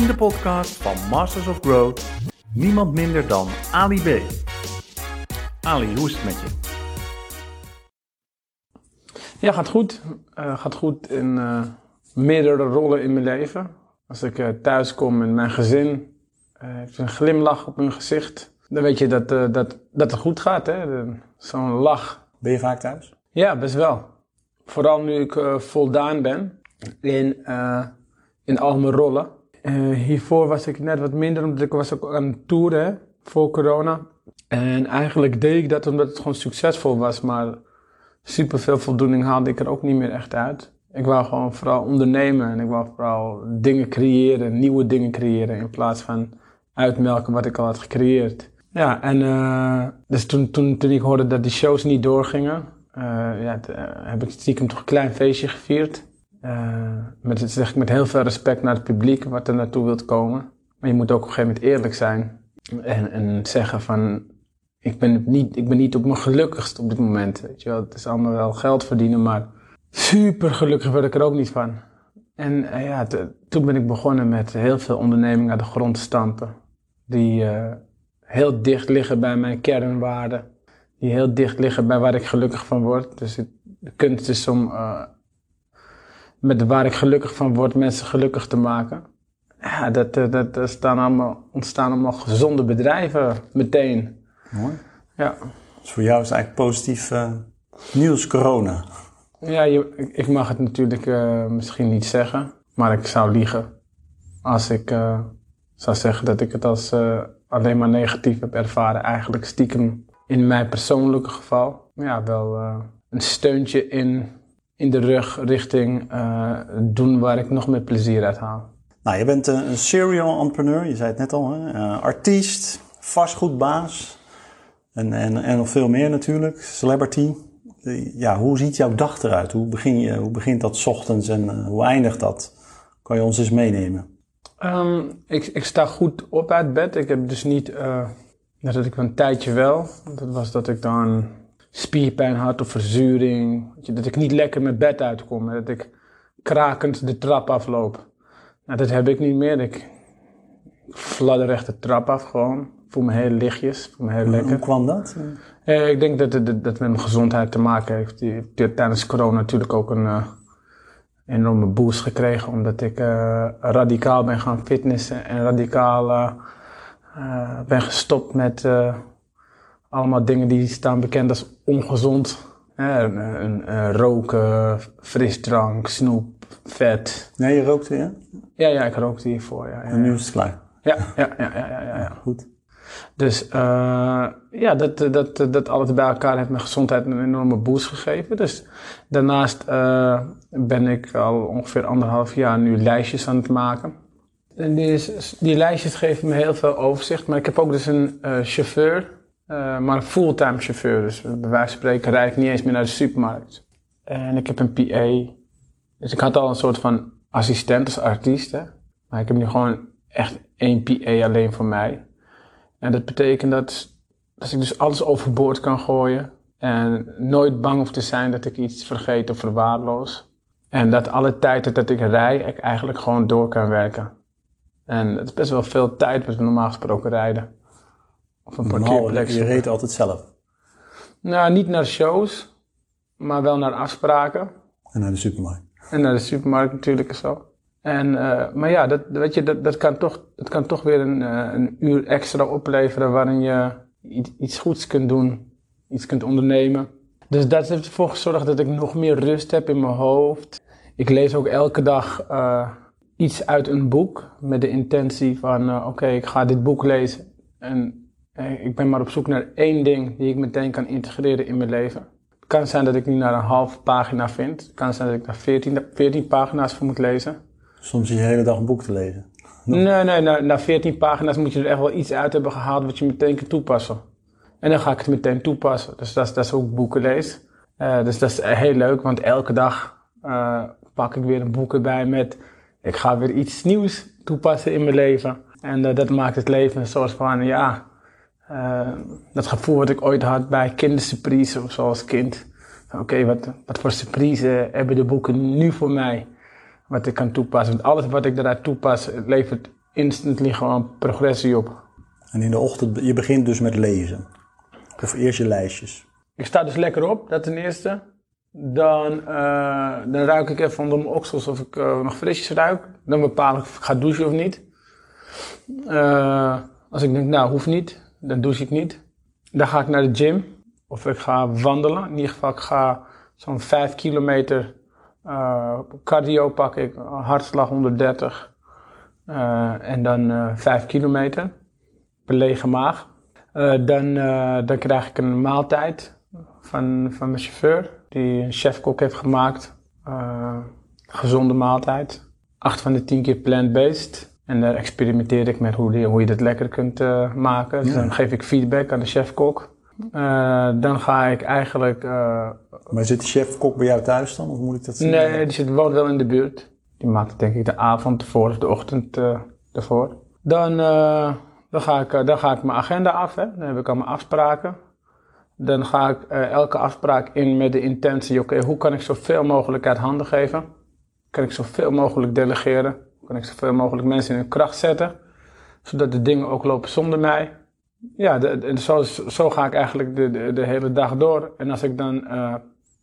in de podcast van Masters of Growth niemand minder dan Ali B. Ali, hoe is het met je? Ja, gaat goed. Uh, gaat goed in uh, meerdere rollen in mijn leven. Als ik uh, thuis kom en mijn gezin heeft een glimlach op hun gezicht, dan weet je dat, dat, dat het goed gaat. Zo'n lach. Ben je vaak thuis? Ja, best wel. Vooral nu ik voldaan ben in, in al mijn rollen. Hiervoor was ik net wat minder, omdat ik was ook aan het toeren voor corona. En eigenlijk deed ik dat omdat het gewoon succesvol was, maar super veel voldoening haalde ik er ook niet meer echt uit. Ik wou gewoon vooral ondernemen en ik wou vooral dingen creëren, nieuwe dingen creëren in plaats van uitmelken wat ik al had gecreëerd. Ja, en uh, dus toen, toen, toen ik hoorde dat die shows niet doorgingen, uh, ja, heb ik stiekem toch een klein feestje gevierd. Met, zeg ik met heel veel respect naar het publiek wat er naartoe wilt komen. Maar je moet ook op een gegeven moment eerlijk zijn en, en zeggen van ik ben, niet, ik ben niet op mijn gelukkigst op dit moment. Weet je wel. Het is allemaal wel geld verdienen, maar super gelukkig werd ik er ook niet van. En uh, ja, toen ben ik begonnen met heel veel ondernemingen aan de grond stampen. Die uh, heel dicht liggen bij mijn kernwaarden. Die heel dicht liggen bij waar ik gelukkig van word. Dus het, de kunst is om met waar ik gelukkig van word mensen gelukkig te maken. Ja, dat, dat, dat staan allemaal, ontstaan allemaal gezonde bedrijven meteen. Mooi. Ja. Dus voor jou is het eigenlijk positief uh, nieuws corona. Ja, je, ik mag het natuurlijk uh, misschien niet zeggen, maar ik zou liegen als ik uh, zou zeggen dat ik het als alleen maar negatief heb ervaren. Eigenlijk stiekem in mijn persoonlijke geval. Ja, wel een steuntje in, in de rug richting doen waar ik nog meer plezier uit haal. Nou, je bent een serial entrepreneur, je zei het net al, hè? artiest, vastgoedbaas, en, en, en nog veel meer natuurlijk. Celebrity. Ja, hoe ziet jouw dag eruit? Hoe, begin je, hoe begint dat ochtends en uh, hoe eindigt dat? Kan je ons eens meenemen? Um, ik, ik sta goed op uit bed. Ik heb dus niet, uh, dat ik een tijdje wel. Dat was dat ik dan spierpijn had of verzuring. Dat ik niet lekker mijn bed uitkom. Dat ik krakend de trap afloop. Nou, dat heb ik niet meer. Ik, ik fladder echt de trap af gewoon voel me heel lichtjes, voel me heel lekker. Hoe kwam dat? Uh, ik denk dat het dat met mijn gezondheid te maken heeft. Die heeft tijdens corona natuurlijk ook een uh, enorme boost gekregen, omdat ik uh, radicaal ben gaan fitnessen en radicaal ben gestopt met allemaal dingen die staan bekend als ongezond. roken, frisdrank, snoep, vet. Nee, je rookte, ja? Ja, ja, ik rookte hiervoor, ja. ja en nu is het klaar? Ja, ja, ja, ja, ja, ja. Goed. Dus uh, ja, dat, dat, dat alles bij elkaar heeft mijn gezondheid een enorme boost gegeven. Dus daarnaast uh, ben ik al ongeveer anderhalf jaar nu lijstjes aan het maken. En die, die lijstjes geven me heel veel overzicht. Maar ik heb ook dus een uh, chauffeur, maar een fulltime chauffeur. Dus bij wijze van spreken rijd ik niet eens meer naar de supermarkt. En ik heb een PA. Dus ik had al een soort van assistent als artiest. Hè? Maar ik heb nu gewoon echt één PA alleen voor mij. En dat betekent dat, dat ik dus alles overboord kan gooien. En nooit bang hoef te zijn dat ik iets vergeet of verwaarloos. En dat alle tijd dat ik rij, ik eigenlijk gewoon door kan werken. En het is best wel veel tijd wat we normaal gesproken rijden. Of een parkeerplek. Je reed altijd zelf? Nou, niet naar shows, maar wel naar afspraken. En naar de supermarkt. En naar de supermarkt natuurlijk zo. En, uh, maar ja, dat, weet je, dat, dat, kan toch, dat kan toch weer een, uh, een uur extra opleveren waarin je iets, iets goeds kunt doen, iets kunt ondernemen. Dus dat heeft ervoor gezorgd dat ik nog meer rust heb in mijn hoofd. Ik lees ook elke dag uh, iets uit een boek met de intentie van oké, okay, ik ga dit boek lezen. En ik ben maar op zoek naar één ding die ik meteen kan integreren in mijn leven. Het kan zijn dat ik nu naar een halve pagina vind. Het kan zijn dat ik daar 14, 14 pagina's voor moet lezen. Soms je de hele dag een boek te lezen. Nee, nee, na, na 14 pagina's moet je er echt wel iets uit hebben gehaald wat je meteen kan toepassen. En dan ga ik het meteen toepassen. Dus dat is, dat is ook boeken lees. Uh, dus dat is heel leuk, want elke dag uh, pak ik weer een boek erbij met... Ik ga weer iets nieuws toepassen in mijn leven. En uh, dat maakt het leven een soort van, ja... dat gevoel wat ik ooit had bij kindersurprise of zoals kind. Oké, okay, wat, wat voor surprise hebben de boeken nu voor mij? wat ik kan toepassen. Want alles wat ik daaruit toepas, levert instantly gewoon progressie op. En in de ochtend, je begint dus met lezen. Of eerst je lijstjes. Ik sta dus lekker op, dat ten eerste. Dan, eh, dan ruik ik even onder mijn oksels of ik eh, nog frisjes ruik. Dan bepaal ik of ik ga douchen of niet. Eh, als ik denk, nou, hoeft niet, dan douche ik niet. Dan ga ik naar de gym. Of ik ga wandelen. In ieder geval, ik ga zo'n 5 kilometer eh, cardio pak ik. Hartslag 130. Eh, en dan eh 5 kilometer. Een lege maag. Dan, dan krijg ik een maaltijd van, van mijn chauffeur. Die een chefkok heeft gemaakt. Gezonde maaltijd. 8 van de 10 keer plant-based. En daar experimenteer ik met hoe, die, hoe je dat lekker kunt eh, maken. Dus Ja. dan geef ik feedback aan de chefkok. Eh, dan ga ik eigenlijk. eh, Maar zit de chef-kok bij jou thuis dan? Of moet ik dat zien? nee, die zit, woont wel in de buurt. Die maakt het denk ik de avond ervoor of de ochtend ervoor. Dan, dan, ga ik, dan ga ik mijn agenda af. Hè. Dan heb ik al mijn afspraken. Dan ga ik elke afspraak in met de intentie: oké, hoe kan ik zoveel mogelijk uit handen geven? Kan ik zoveel mogelijk delegeren? Kan ik zoveel mogelijk mensen in hun kracht zetten? Zodat de dingen ook lopen zonder mij. Ja, de, zo, ga ik eigenlijk de, de, hele dag door. En als ik dan eh,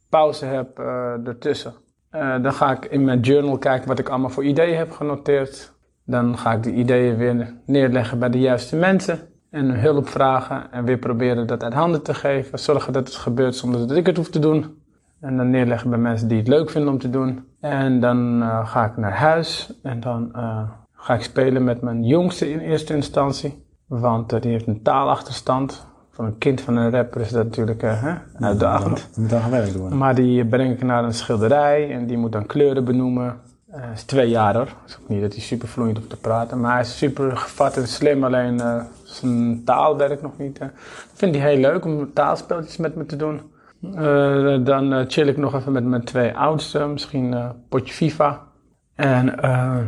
pauze heb eh, ertussen, eh, dan ga ik in mijn journal kijken wat ik allemaal voor ideeën heb genoteerd. Dan ga ik die ideeën weer neerleggen bij de juiste mensen. En hulp vragen en weer proberen dat uit handen te geven. Zorgen dat het gebeurt zonder dat ik het hoef te doen. En dan neerleggen bij mensen die het leuk vinden om te doen. En dan eh, ga ik naar huis en dan eh, ga ik spelen met mijn jongste in eerste instantie. Want eh, die heeft een taalachterstand. Voor een kind van een rapper is dat natuurlijk hè, uitdagend. Moet aan gewerkt worden. Maar die breng ik naar een schilderij en die moet dan kleuren benoemen. Hij is twee jaar hoor. Is ook niet dat hij super vloeiend hoeft te praten. Maar hij is super gevat en slim. Alleen zijn taal werkt nog niet. Ik vind hij heel leuk om taalspelletjes met me te doen. Eh, dan eh, chill ik nog even met mijn twee oudsten. Misschien eh, potje FIFA. En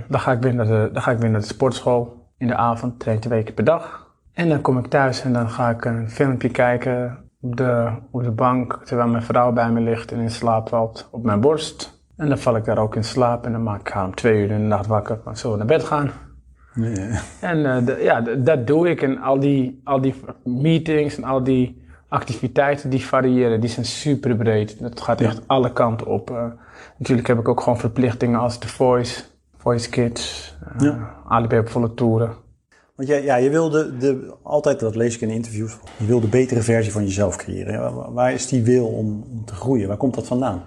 dan, ga ik weer naar de, dan ga ik weer naar de sportschool. In de avond, train twee keer per dag. En dan kom ik thuis en dan ga ik een filmpje kijken op de, op de bank. Terwijl mijn vrouw bij me ligt en in slaap valt op mijn borst. En dan val ik daar ook in slaap en dan maak ik haar om twee uur in de nacht wakker. Dan zullen we naar bed gaan. Nee, En ja, dat doe ik. En al die, al die meetings en al die activiteiten die variëren, die zijn super breed. Dat gaat echt alle kanten op. Eh, natuurlijk heb ik ook gewoon verplichtingen als The Voice, Voice Kids, eh Ja. Volle toeren. Want jij, ja, je wilde de, altijd, dat lees ik in interviews, je wil de betere versie van jezelf creëren. Waar, is die wil om, om te groeien? Waar komt dat vandaan?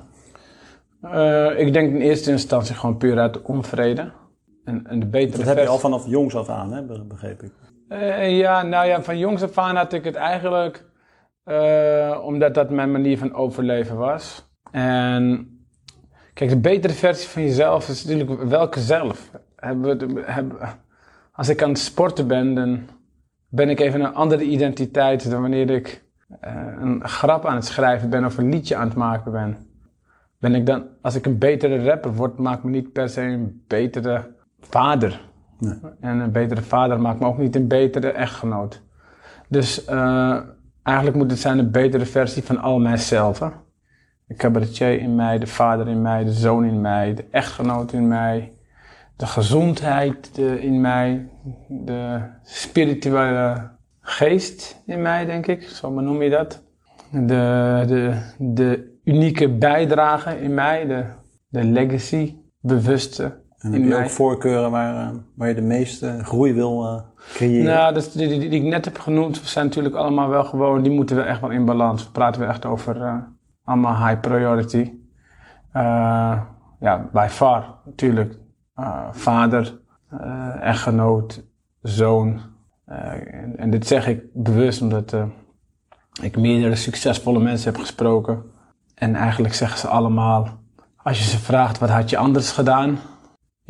Eh, ik denk in eerste instantie gewoon puur uit de onvrede. En, en de betere Dat heb je al vanaf jongs af aan, hè, be- begreep ik. Ja, nou ja, van jongs af aan had ik het eigenlijk eh, omdat dat mijn manier van overleven was. En kijk, de betere versie van jezelf is natuurlijk welke zelf. Hebben hebben- als ik aan het sporten ben, dan ben ik even een andere identiteit dan wanneer ik eh, een grap aan het schrijven ben of een liedje aan het maken ben. Ben ik dan, als ik een betere rapper word, maakt me niet per se een betere vader. Nee. En een betere vader maakt me ook niet een betere echtgenoot. Dus eh, eigenlijk moet het zijn een betere versie van al mijzelf. De cabaretier in mij, de vader in mij, de zoon in mij, de echtgenoot in mij, de gezondheid in mij, de spirituele geest in mij, denk ik. Zo maar noem je dat. De, de, de unieke bijdrage in mij, de, de legacy, bewuste En heb je mij. ook voorkeuren waar, eh, waar je de meeste groei wil eh, creëren? Nou, dus die, die, die ik net heb genoemd zijn natuurlijk allemaal wel gewoon, die moeten we echt wel in balans. We praten we echt over eh, allemaal high priority. Ja, by far natuurlijk. Vader, echtgenoot, zoon. En, en dit zeg ik bewust omdat ik meerdere succesvolle mensen heb gesproken. En eigenlijk zeggen ze allemaal, als je ze vraagt wat had je anders gedaan,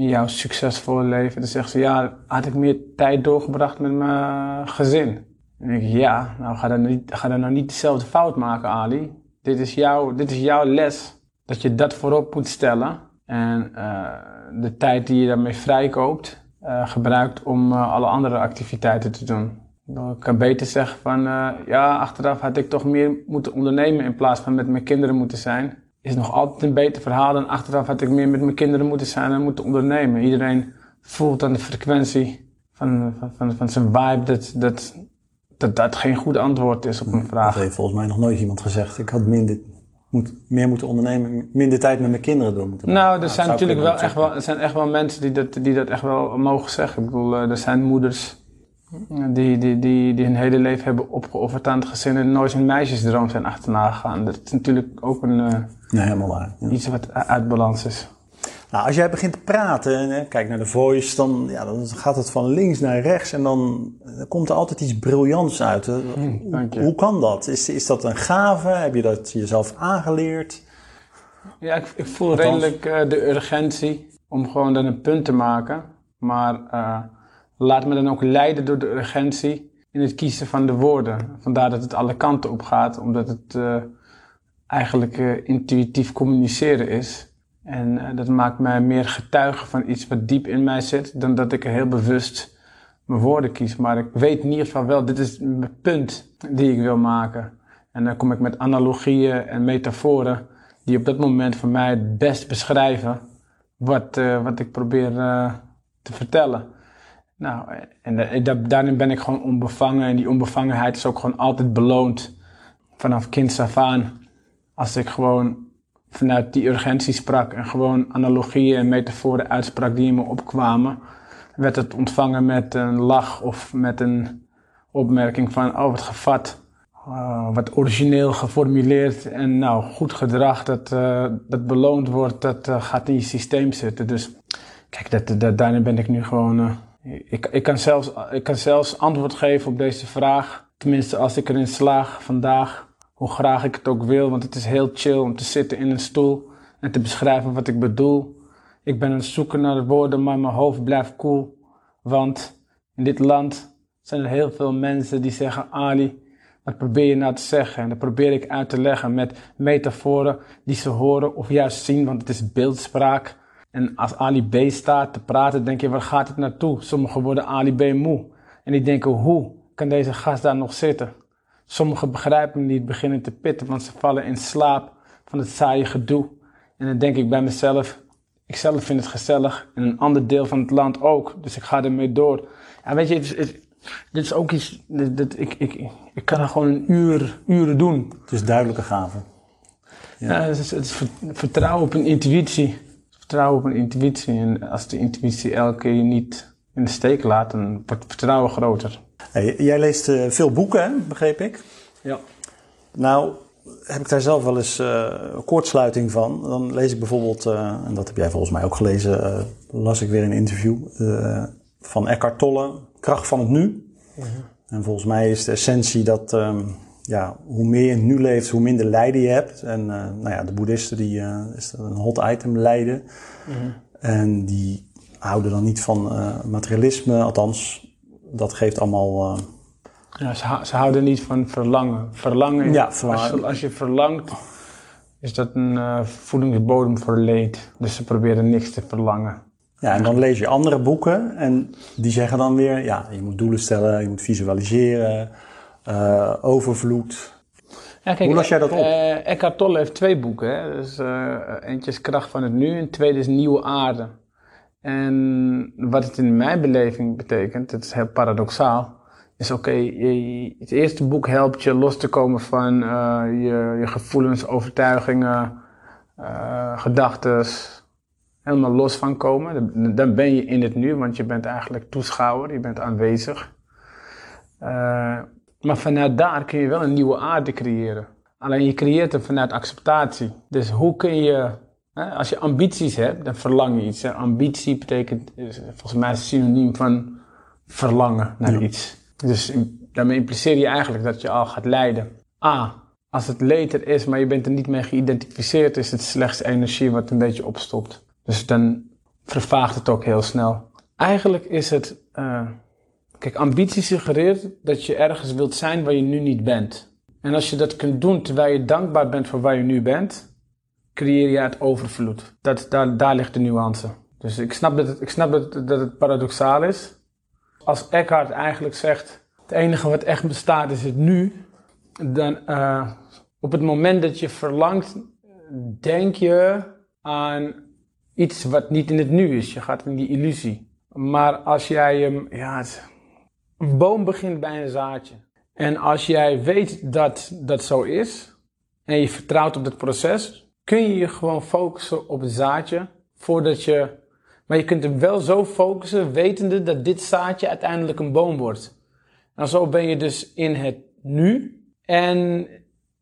jouw succesvolle leven? Dan zeggen ze, ja, had ik meer tijd doorgebracht met mijn gezin? En dan ik, ja, nou ga dan, niet, ga dan nou niet dezelfde fout maken, Ali. Dit is, jouw, dit is jouw les, dat je dat voorop moet stellen. En eh, de tijd die je daarmee vrijkoopt, eh, gebruikt om eh, alle andere activiteiten te doen. Ik kan beter zeggen van, ja, achteraf had ik toch meer moeten ondernemen in plaats van met mijn kinderen moeten zijn is nog altijd een beter verhaal dan achteraf had ik meer met mijn kinderen moeten zijn en moeten ondernemen. Iedereen voelt aan de frequentie van, van, van, van zijn vibe dat, dat, dat dat geen goed antwoord is op een Dat vraag. heeft volgens mij nog nooit iemand gezegd. Ik had minder, moet, meer moeten ondernemen, minder tijd met mijn kinderen door moeten maken. Nou, er dat zijn natuurlijk wel echt wel, er zijn echt wel mensen die dat, die dat echt wel mogen zeggen. Ik bedoel, eh, er zijn moeders die, die, die, die hun hele leven hebben opgeofferd aan het gezin en nooit hun meisjesdroom zijn achterna gegaan. Dat is natuurlijk ook een, eh, Nee, helemaal waar. ja. iets wat uit balans is. Nou, als jij begint te praten hè, kijk naar de voice, dan, ja, dan gaat het van links naar rechts en dan, dan komt er altijd iets briljants uit. hè. Hm. Hoe kan dat? Is, is dat een gave? Heb je dat jezelf aangeleerd? Ja, ik, ik voel Althans. redelijk eh, de urgentie om gewoon dan een punt te maken. Maar eh, laat me dan ook leiden door de urgentie in het kiezen van de woorden. Vandaar dat het alle kanten op gaat, omdat het eh, eigenlijk eh, intuïtief communiceren is. En eh, dat maakt mij meer getuige van iets wat diep in mij zit, dan dat ik heel bewust mijn woorden kies. Maar ik weet in ieder geval wel, dit is mijn punt die ik wil maken. En dan kom ik met analogieën en metaforen die op dat moment voor mij het best beschrijven wat, wat ik probeer te vertellen. Nou, en da- daarin ben ik gewoon onbevangen. En die onbevangenheid is ook gewoon altijd beloond vanaf kinds af aan. Als ik gewoon vanuit die urgentie sprak en gewoon analogieën en metaforen uitsprak die in me opkwamen, werd het ontvangen met een lach of met een opmerking van, oh wat gevat. Uh, wat origineel geformuleerd en nou, goed gedrag dat, eh, dat beloond wordt, dat eh, gaat in je systeem zitten. Dus kijk, dat, daarin ben ik nu gewoon. Ik, ik, kan zelfs, ik kan zelfs antwoord geven op deze vraag. Tenminste, als ik erin slaag vandaag, hoe graag ik het ook wil. Want het is heel chill om te zitten in een stoel en te beschrijven wat ik bedoel. Ik ben aan het zoeken naar de woorden, maar mijn hoofd blijft koel. Want in dit land zijn er heel veel mensen die zeggen: Ali, wat probeer je nou te zeggen? En dat probeer ik uit te leggen met metaforen die ze horen of juist zien, want het is beeldspraak. En als Ali B staat te praten, denk je, waar gaat het naartoe? Sommigen worden Ali B moe. En die denken, hoe kan deze gast daar nog zitten? Sommigen begrijpen hem niet, beginnen te pitten, want ze vallen in slaap van het saaie gedoe. En dan denk ik bij mezelf, ik zelf vind het gezellig en een ander deel van het land ook. Dus ik ga ermee door. Ja, weet je, het dit is ook iets, dit, dit- ik, ik, ik kan er gewoon een uur, uren doen. Het is duidelijke gave. Ja. het, is, het is ver- vertrouwen op een intuïtie. Vertrouwen op een intuïtie. En als de intuïtie elke keer je niet in de steek laat, dan wordt het vertrouwen groter. Hey, jij leest eh, veel boeken, hè? begreep ik? Ja. Nou, heb ik daar zelf wel eens eh, een kortsluiting van. Dan lees ik bijvoorbeeld, eh, en dat heb jij volgens mij ook gelezen, eh, las ik weer een interview eh, van Eckhart Tolle, Kracht van het Nu. En volgens mij is de essentie dat ehm, ja, hoe meer je nu leeft, hoe minder lijden je hebt. En eh, nou ja, de boeddhisten, die eh, is dat een hot item, lijden. En die houden dan niet van eh, materialisme, althans, dat geeft allemaal... Ja, ze, ze houden niet van verlangen. Verlangen, Ja, als, verlangen. als je verlangt, is dat een voedingsbodem voor leed. Dus ze proberen niks te verlangen. Ja, en dan lees je andere boeken en die zeggen dan weer, ja, je moet doelen stellen, je moet visualiseren, eh, overvloed. Ja, kijk, Hoe las jij dat op? eh, Eckhart Tolle heeft twee boeken. Hè? Dus, eentje is Kracht van het Nu en tweede is Nieuwe Aarde. En wat het in mijn beleving betekent, het is heel paradoxaal, is oké, het eerste boek helpt je los te komen van je, je gevoelens, overtuigingen, gedachten, helemaal los van komen. Dan- Dan ben je in het nu, want je bent eigenlijk toeschouwer, je bent aanwezig. Eh, maar vanuit daar kun je wel een nieuwe aarde creëren. Alleen je creëert hem vanuit acceptatie. Dus hoe kun je, hè, als je ambities hebt, dan verlang je iets. Hè. Ambitie betekent volgens mij synoniem van verlangen naar iets. Dus daarmee impliceer je eigenlijk dat je al gaat lijden. A, als het leed er is, maar je bent er niet mee geïdentificeerd, is het slechts energie wat een beetje opstopt. Dus dan vervaagt het ook heel snel. Eigenlijk is het. eh, Kijk, ambitie suggereert dat je ergens wilt zijn waar je nu niet bent. En als je dat kunt doen terwijl je dankbaar bent voor waar je nu bent, creëer je het overvloed. Dat, daar, daar ligt de nuance. Dus ik snap, dat het, ik snap dat, dat het paradoxaal is. Als Eckhart eigenlijk zegt, het enige wat echt bestaat is het nu, dan eh, op het moment dat je verlangt, denk je aan iets wat niet in het nu is. Je gaat in die illusie. Maar als jij hem, ja, een boom begint bij een zaadje. En als jij weet dat dat zo is en je vertrouwt op het proces, kun je je gewoon focussen op het zaadje voordat je. Maar je kunt hem wel zo focussen, wetende dat dit zaadje uiteindelijk een boom wordt. En zo ben je dus in het nu en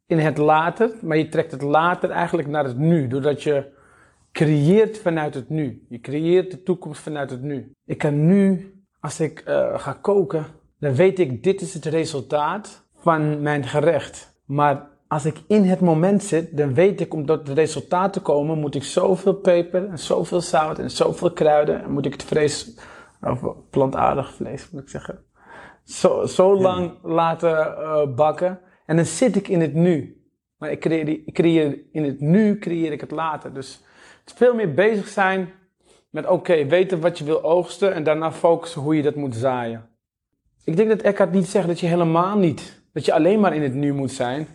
in het later, maar je trekt het later eigenlijk naar het nu, doordat je creëert vanuit het nu. Je creëert de toekomst vanuit het nu. Ik kan nu, als ik eh, ga koken, dan weet ik, dit is het resultaat van mijn gerecht. Maar als ik in het moment zit, dan weet ik, om tot het resultaat te komen, moet ik zoveel peper en zoveel zout en zoveel kruiden. En moet ik het vlees, of plantaardig vlees moet ik zeggen, zo, zo lang laten eh, bakken. En dan zit ik in het nu. Maar ik creëer, ik creëer in het nu, creëer ik het later. Dus het veel meer bezig zijn met, oké, weten wat je wil oogsten en daarna focussen hoe je dat moet zaaien. Ik denk dat Eckhart niet zegt dat je helemaal niet, dat je alleen maar in het nu moet zijn.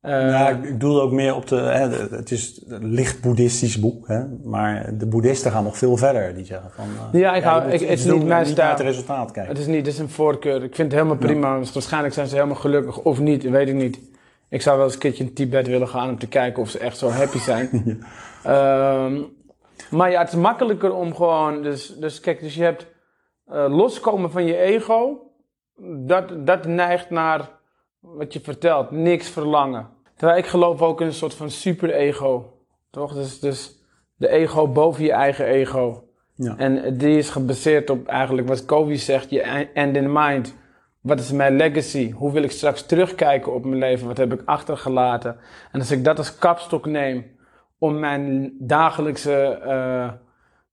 Eh, Ja, ik ik bedoel ook meer op de. Hè, de- het is een licht boeddhistisch boek, hè, maar de boeddhisten gaan nog veel verder. Die zeggen van. eh, Ja, ik hou- ik- het is niet mijn stijl. naar het resultaat kijken. Het is niet, het is een voorkeur. Ik vind het helemaal prima. Dus waarschijnlijk zijn ze helemaal gelukkig of niet, weet ik niet. Ik zou wel eens een keertje in Tibet willen gaan om te kijken of ze echt zo happy zijn. Ehm, maar ja, het is makkelijker om gewoon. Dus, dus kijk, dus je hebt eh, loskomen van je ego. Dat, dat neigt naar wat je vertelt, niks verlangen. Terwijl ik geloof ook in een soort van super-ego. Toch? Dus, dus de ego boven je eigen ego. Ja. En die is gebaseerd op eigenlijk wat Covey zegt, je end in mind. Wat is mijn legacy? Hoe wil ik straks terugkijken op mijn leven? Wat heb ik achtergelaten? En als ik dat als kapstok neem om mijn dagelijkse eh,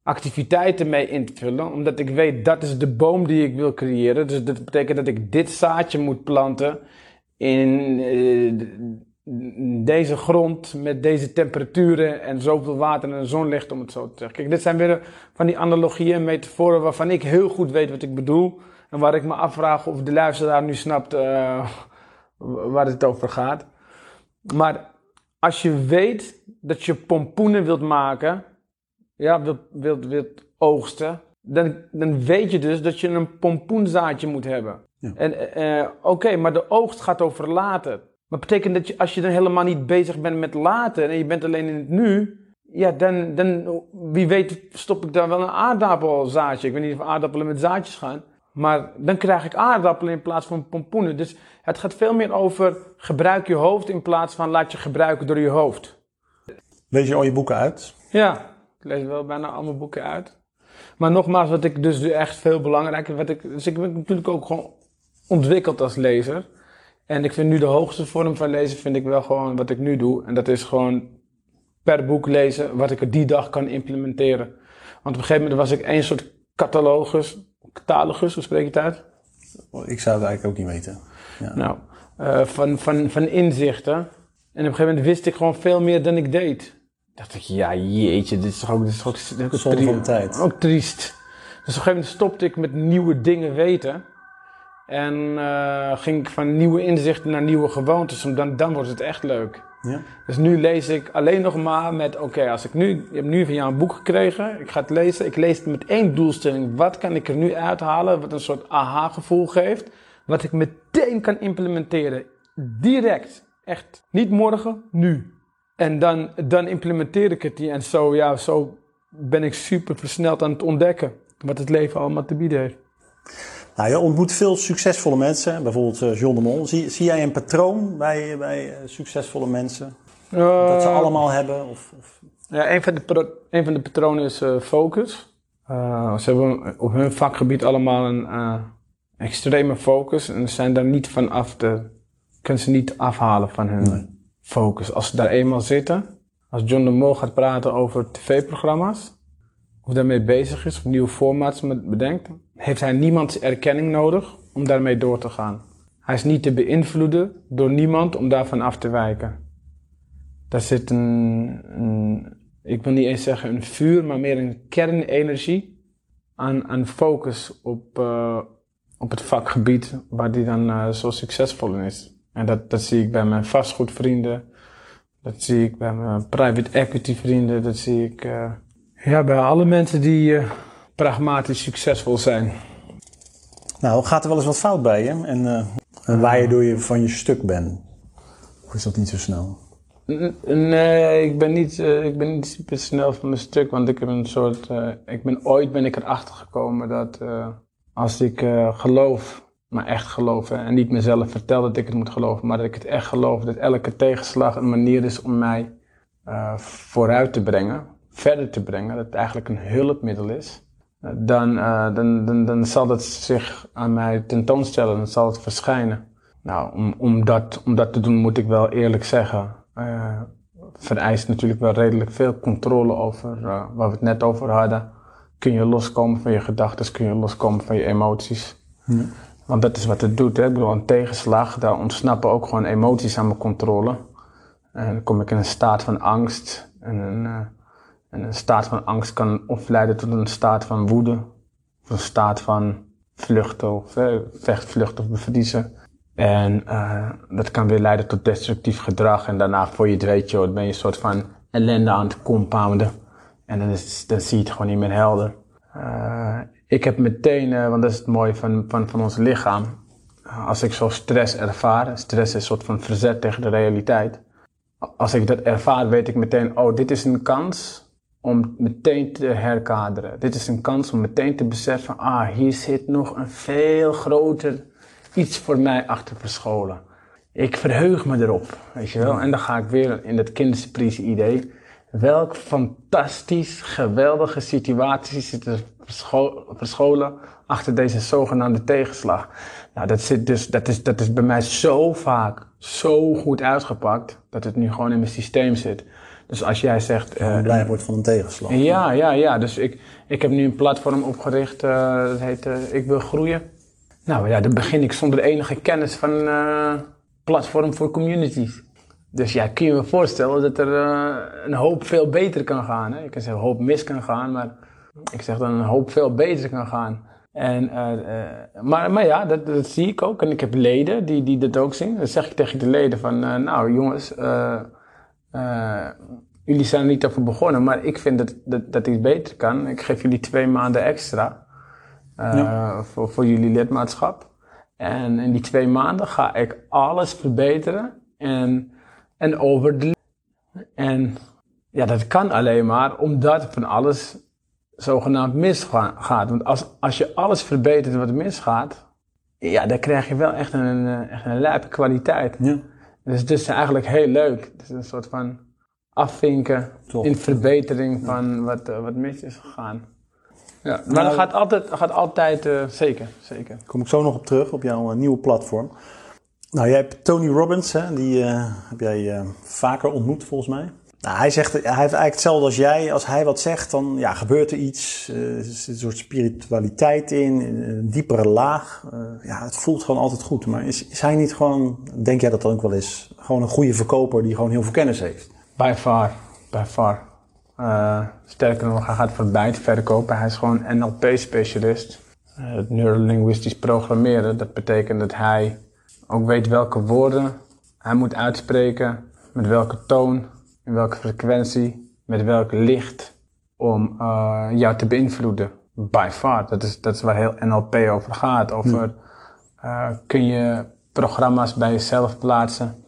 activiteiten mee in te vullen, omdat ik weet dat is de boom die ik wil creëren. Dus dat betekent dat ik dit zaadje moet planten in eh, deze grond met deze temperaturen en zoveel water en zonlicht, om het zo te zeggen. Kijk, dit zijn weer van die analogieën en metaforen waarvan ik heel goed weet wat ik bedoel. En waar ik me afvraag of de luisteraar nu snapt eh, waar het over gaat. Maar als je weet dat je pompoenen wilt maken, ja, wilt, wilt, wilt oogsten, dan, dan weet je dus dat je een pompoenzaadje moet hebben. Ja. En eh, oké, maar de oogst gaat over later. Maar betekent dat je, als je dan helemaal niet bezig bent met later en je bent alleen in het nu, ja, dan, dan wie weet stop ik dan wel een aardappelzaadje. Ik weet niet of aardappelen met zaadjes gaan. Maar dan krijg ik aardappelen in plaats van pompoenen. Dus het gaat veel meer over gebruik je hoofd in plaats van laat je gebruiken door je hoofd. Lees je al je boeken uit? Ja, ik lees wel bijna al mijn boeken uit. Maar nogmaals, wat ik dus echt veel belangrijker... Wat ik, dus ik ben natuurlijk ook gewoon ontwikkeld als lezer. En ik vind nu de hoogste vorm van lezen vind ik wel gewoon wat ik nu doe. En dat is gewoon per boek lezen wat ik er die dag kan implementeren. Want op een gegeven moment was ik één soort catalogus, catalogus, hoe spreek je het uit? Ik zou het eigenlijk ook niet weten. Ja. Nou, eh, van, van, van inzichten. En op een gegeven moment wist ik gewoon veel meer dan ik deed. Dacht ik, ja jeetje, dit is toch ook, dit is toch ook, dit is ook Zonde van tijd. Ook triest. Dus op een gegeven moment stopte ik met nieuwe dingen weten. En eh, ging ik van nieuwe inzichten naar nieuwe gewoontes. Dan, dan wordt het echt leuk. Ja. Dus nu lees ik alleen nog maar met, oké, als ik nu, je hebt nu van jou een boek gekregen, ik ga het lezen. Ik lees het met één doelstelling. Wat kan ik er nu uithalen, wat een soort aha-gevoel geeft, wat ik meteen kan implementeren. Direct. Echt. Niet morgen, nu. En dan, dan implementeer ik het die. En zo, ja, zo ben ik super versneld aan het ontdekken wat het leven allemaal te bieden heeft. Nou, je ontmoet veel succesvolle mensen, bijvoorbeeld eh, John de Mol. Zie, zie jij een patroon bij, bij eh, succesvolle mensen? Dat ze Eh, allemaal hebben? Of, of... Ja, een van de, een van de patronen is focus. Ze hebben op hun vakgebied allemaal een extreme focus en zijn daar niet van af te, kunnen ze niet afhalen van hun Nee. Focus. Als ze daar eenmaal zitten, als John de Mol gaat praten over tv-programma's, of daarmee bezig is, of nieuwe formats bedenkt, heeft hij niemands erkenning nodig om daarmee door te gaan. Hij is niet te beïnvloeden door niemand om daarvan af te wijken. Daar zit een, een, ik wil niet eens zeggen een vuur, maar meer een kernenergie aan, aan focus op, eh, op het vakgebied waar die dan eh, zo succesvol in is. En dat, dat zie ik bij mijn vastgoedvrienden, dat zie ik bij mijn private equity vrienden, dat zie ik eh, ja, bij alle mensen die eh, pragmatisch succesvol zijn. Nou, gaat er wel eens wat fout bij je? En, uh, en waardoor je van je stuk bent? Of is dat niet zo snel? Nee, ik ben niet, ik ben niet super snel van mijn stuk, want ik heb een soort, ik ben ooit ben ik erachter gekomen dat als ik geloof, maar echt geloof, hè, en niet mezelf vertel dat ik het moet geloven, maar dat ik het echt geloof, dat elke tegenslag een manier is om mij vooruit te brengen, verder te brengen, dat het eigenlijk een hulpmiddel is dan, uh, dan, dan, dan zal het zich aan mij tentoonstellen, dan zal het verschijnen. Nou, om, om, dat, om dat te doen moet ik wel eerlijk zeggen, vereist natuurlijk wel redelijk veel controle over waar we het net over hadden. Kun je loskomen van je gedachten, kun je loskomen van je emoties. Ja. Want dat is wat het doet. Hè? Ik bedoel, een tegenslag, daar ontsnappen ook gewoon emoties aan mijn controle. En dan kom ik in een staat van angst en een en een staat van angst kan of leiden tot een staat van woede, of een staat van vluchten of eh, vechtvluchten of bevriezen. En uh, dat kan weer leiden tot destructief gedrag. En daarna, voor je het weet, joh, ben je een soort van ellende aan het compounden. En dan, is, dan zie je het gewoon niet meer helder. Uh, ik heb meteen, uh, want dat is het mooie van, van, van ons lichaam. Als ik zo stress ervaar, stress is een soort van verzet tegen de realiteit. Als ik dat ervaar, weet ik meteen, oh, dit is een kans om meteen te herkaderen. Dit is een kans om meteen te beseffen, ah, hier zit nog een veel groter iets voor mij achter verscholen. Ik verheug me erop, weet je wel. En dan ga ik weer in dat kindersurprise idee. Welk fantastisch, geweldige situatie zit er verscholen achter deze zogenaamde tegenslag. Nou, dat, zit dus, dat, is, dat is bij mij zo vaak zo goed uitgepakt, dat het nu gewoon in mijn systeem zit. Dus als jij zegt... Uh, blij wordt van een tegenslag. Ja, ja, ja. Dus ik, ik heb nu een platform opgericht, uh, dat heet uh, Ik wil groeien. Nou ja, dan begin ik zonder enige kennis van platform voor communities. Dus ja, kun je me voorstellen dat er een hoop veel beter kan gaan. Hè? Ik kan zeggen een hoop mis kan gaan, maar ik zeg dan een hoop veel beter kan gaan. En, maar, maar ja, dat, dat, zie ik ook. En ik heb leden die, die dat ook zien. Dan zeg ik tegen de leden van, nou jongens, jullie zijn er niet over begonnen, maar ik vind dat, dat, dat iets beter kan. Ik geef jullie twee maanden extra voor, voor jullie lidmaatschap. En in die twee maanden ga ik alles verbeteren en, en over de. En ja, dat kan alleen maar omdat van alles zogenaamd misgaat. Want als, als je alles verbetert wat misgaat, ja, dan krijg je wel echt een, echt een lijpe kwaliteit. Ja. Dus het is eigenlijk heel leuk. Het is een soort van afvinken in verbetering van wat, uh, wat mis is gegaan. Ja, maar nou, dat gaat altijd, gaat altijd uh, zeker, zeker. Kom ik zo nog op terug, op jouw uh, nieuwe platform. Nou, jij hebt Tony Robbins, hè, die heb jij vaker ontmoet volgens mij. Nou, hij zegt, hij heeft eigenlijk hetzelfde als jij. Als hij wat zegt, dan ja, gebeurt er iets. Uh, er zit een soort spiritualiteit in, een diepere laag. Ja, het voelt gewoon altijd goed. Maar is, hij niet gewoon, denk jij dat dan ook wel is, gewoon een goede verkoper die gewoon heel veel kennis heeft? By far, by far. Sterker nog, hij gaat voorbij het verkopen. Hij is gewoon NLP-specialist. het neurolinguistisch programmeren, dat betekent dat hij ook weet welke woorden hij moet uitspreken, met welke toon in welke frequentie, met welk licht om uh, jou te beïnvloeden. By far. Dat is, dat is waar heel NLP over gaat. Over uh, kun je programma's bij jezelf plaatsen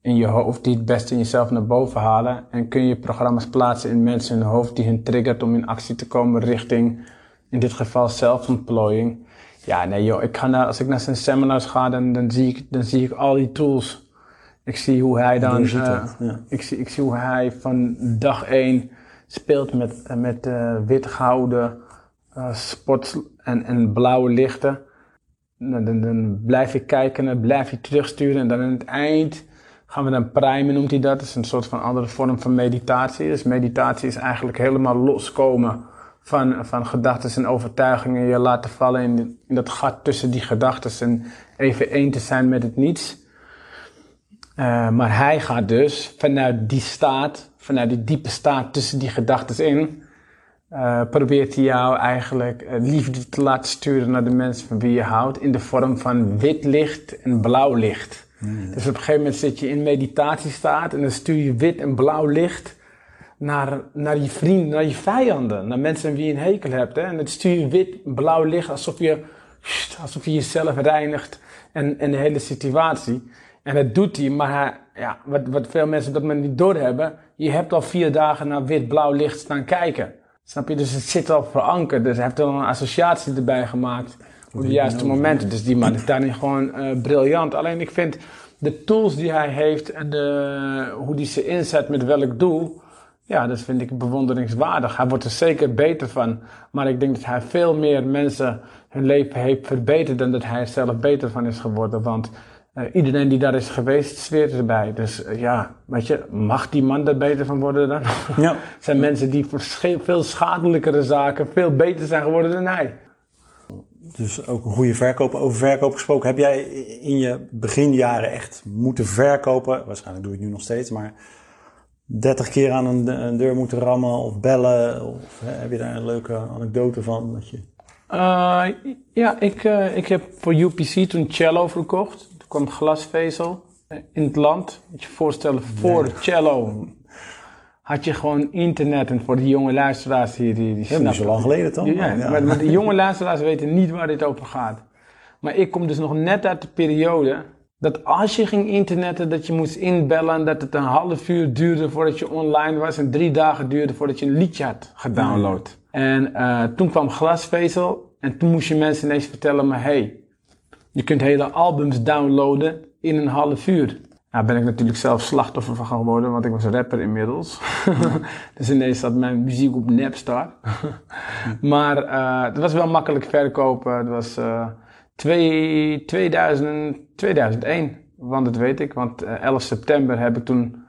in je hoofd die het beste in jezelf naar boven halen. En kun je programma's plaatsen in mensen in hun hoofd die hen triggert om in actie te komen richting, in dit geval zelfontplooiing. Ja, nee joh, ik ga naar, als ik naar zijn seminars ga, dan, dan, zie ik, dan zie ik al die tools ik zie hoe hij dan. Uh, ja. ik, zie, ik zie hoe hij van dag één speelt met, uh, met uh, wit gouden spots en, en blauwe lichten. Dan, dan, dan, blijf ik kijken en blijf je terugsturen. En dan aan het eind gaan we dan primen, noemt hij dat. Dat is een soort van andere vorm van meditatie. Dus meditatie is eigenlijk helemaal loskomen van, van gedachten en overtuigingen. Je laten vallen in, in dat gat tussen die gedachten en even één te zijn met het niets. Uh, maar hij gaat dus vanuit die staat, vanuit die diepe staat tussen die gedachten in, uh, probeert hij jou eigenlijk uh, liefde te laten sturen naar de mensen van wie je houdt in de vorm van wit licht en blauw licht. Hmm. Dus op een gegeven moment zit je in meditatiestaat en dan stuur je wit en blauw licht naar, naar je vrienden, naar je vijanden, naar mensen aan wie je een hekel hebt. Hè? En het stuur je wit, blauw licht, alsof je, alsof je jezelf reinigt en, en de hele situatie. En dat doet hij, maar hij, ja, wat, wat veel mensen op dat moment niet doorhebben, je hebt al vier dagen naar wit-blauw licht staan kijken. Snap je? Dus het zit al verankerd. Dus hij heeft er een associatie erbij gemaakt op de juiste momenten. Dus die man is daarin gewoon uh, briljant. Alleen ik vind de tools die hij heeft en de, hoe hij ze inzet met welk doel, ja, dat vind ik bewonderingswaardig. Hij wordt er zeker beter van. Maar ik denk dat hij veel meer mensen hun leven heeft verbeterd dan dat hij er zelf beter van is geworden. Want uh, iedereen die daar is geweest, zweert erbij. Dus uh, ja, weet je, mag die man er beter van worden dan? Ja. Het zijn mensen die voor veel schadelijkere zaken veel beter zijn geworden dan hij. Dus ook een goede verkoop. Over verkoop gesproken, heb jij in je beginjaren echt moeten verkopen? Waarschijnlijk doe je het nu nog steeds, maar 30 keer aan een, deur moeten rammen of bellen? Of heb je daar een leuke anekdote van? Dat je... Uh, ja, ik, uh, ik heb voor UPC toen cello verkocht. Toen kwam glasvezel in het land. Moet je je voorstellen, voor nee. cello had je gewoon internet. En voor die jonge luisteraars hier, die, die ja, niet zo lang geleden toch? Ja, ja. Maar, maar de jonge luisteraars weten niet waar dit over gaat. Maar ik kom dus nog net uit de periode dat als je ging internetten, dat je moest inbellen en dat het een half uur duurde voordat je online was en drie dagen duurde voordat je een liedje had gedownload. En uh, toen kwam glasvezel en toen moest je mensen ineens vertellen, maar hey, je kunt hele albums downloaden in een half uur. Nou ben ik natuurlijk zelf slachtoffer van geworden, want ik was rapper inmiddels. dus ineens zat mijn muziek op Napstar. maar uh, het was wel makkelijk verkopen. Het was uh, twee, 2000, 2001, want dat weet ik. Want 11 september heb ik toen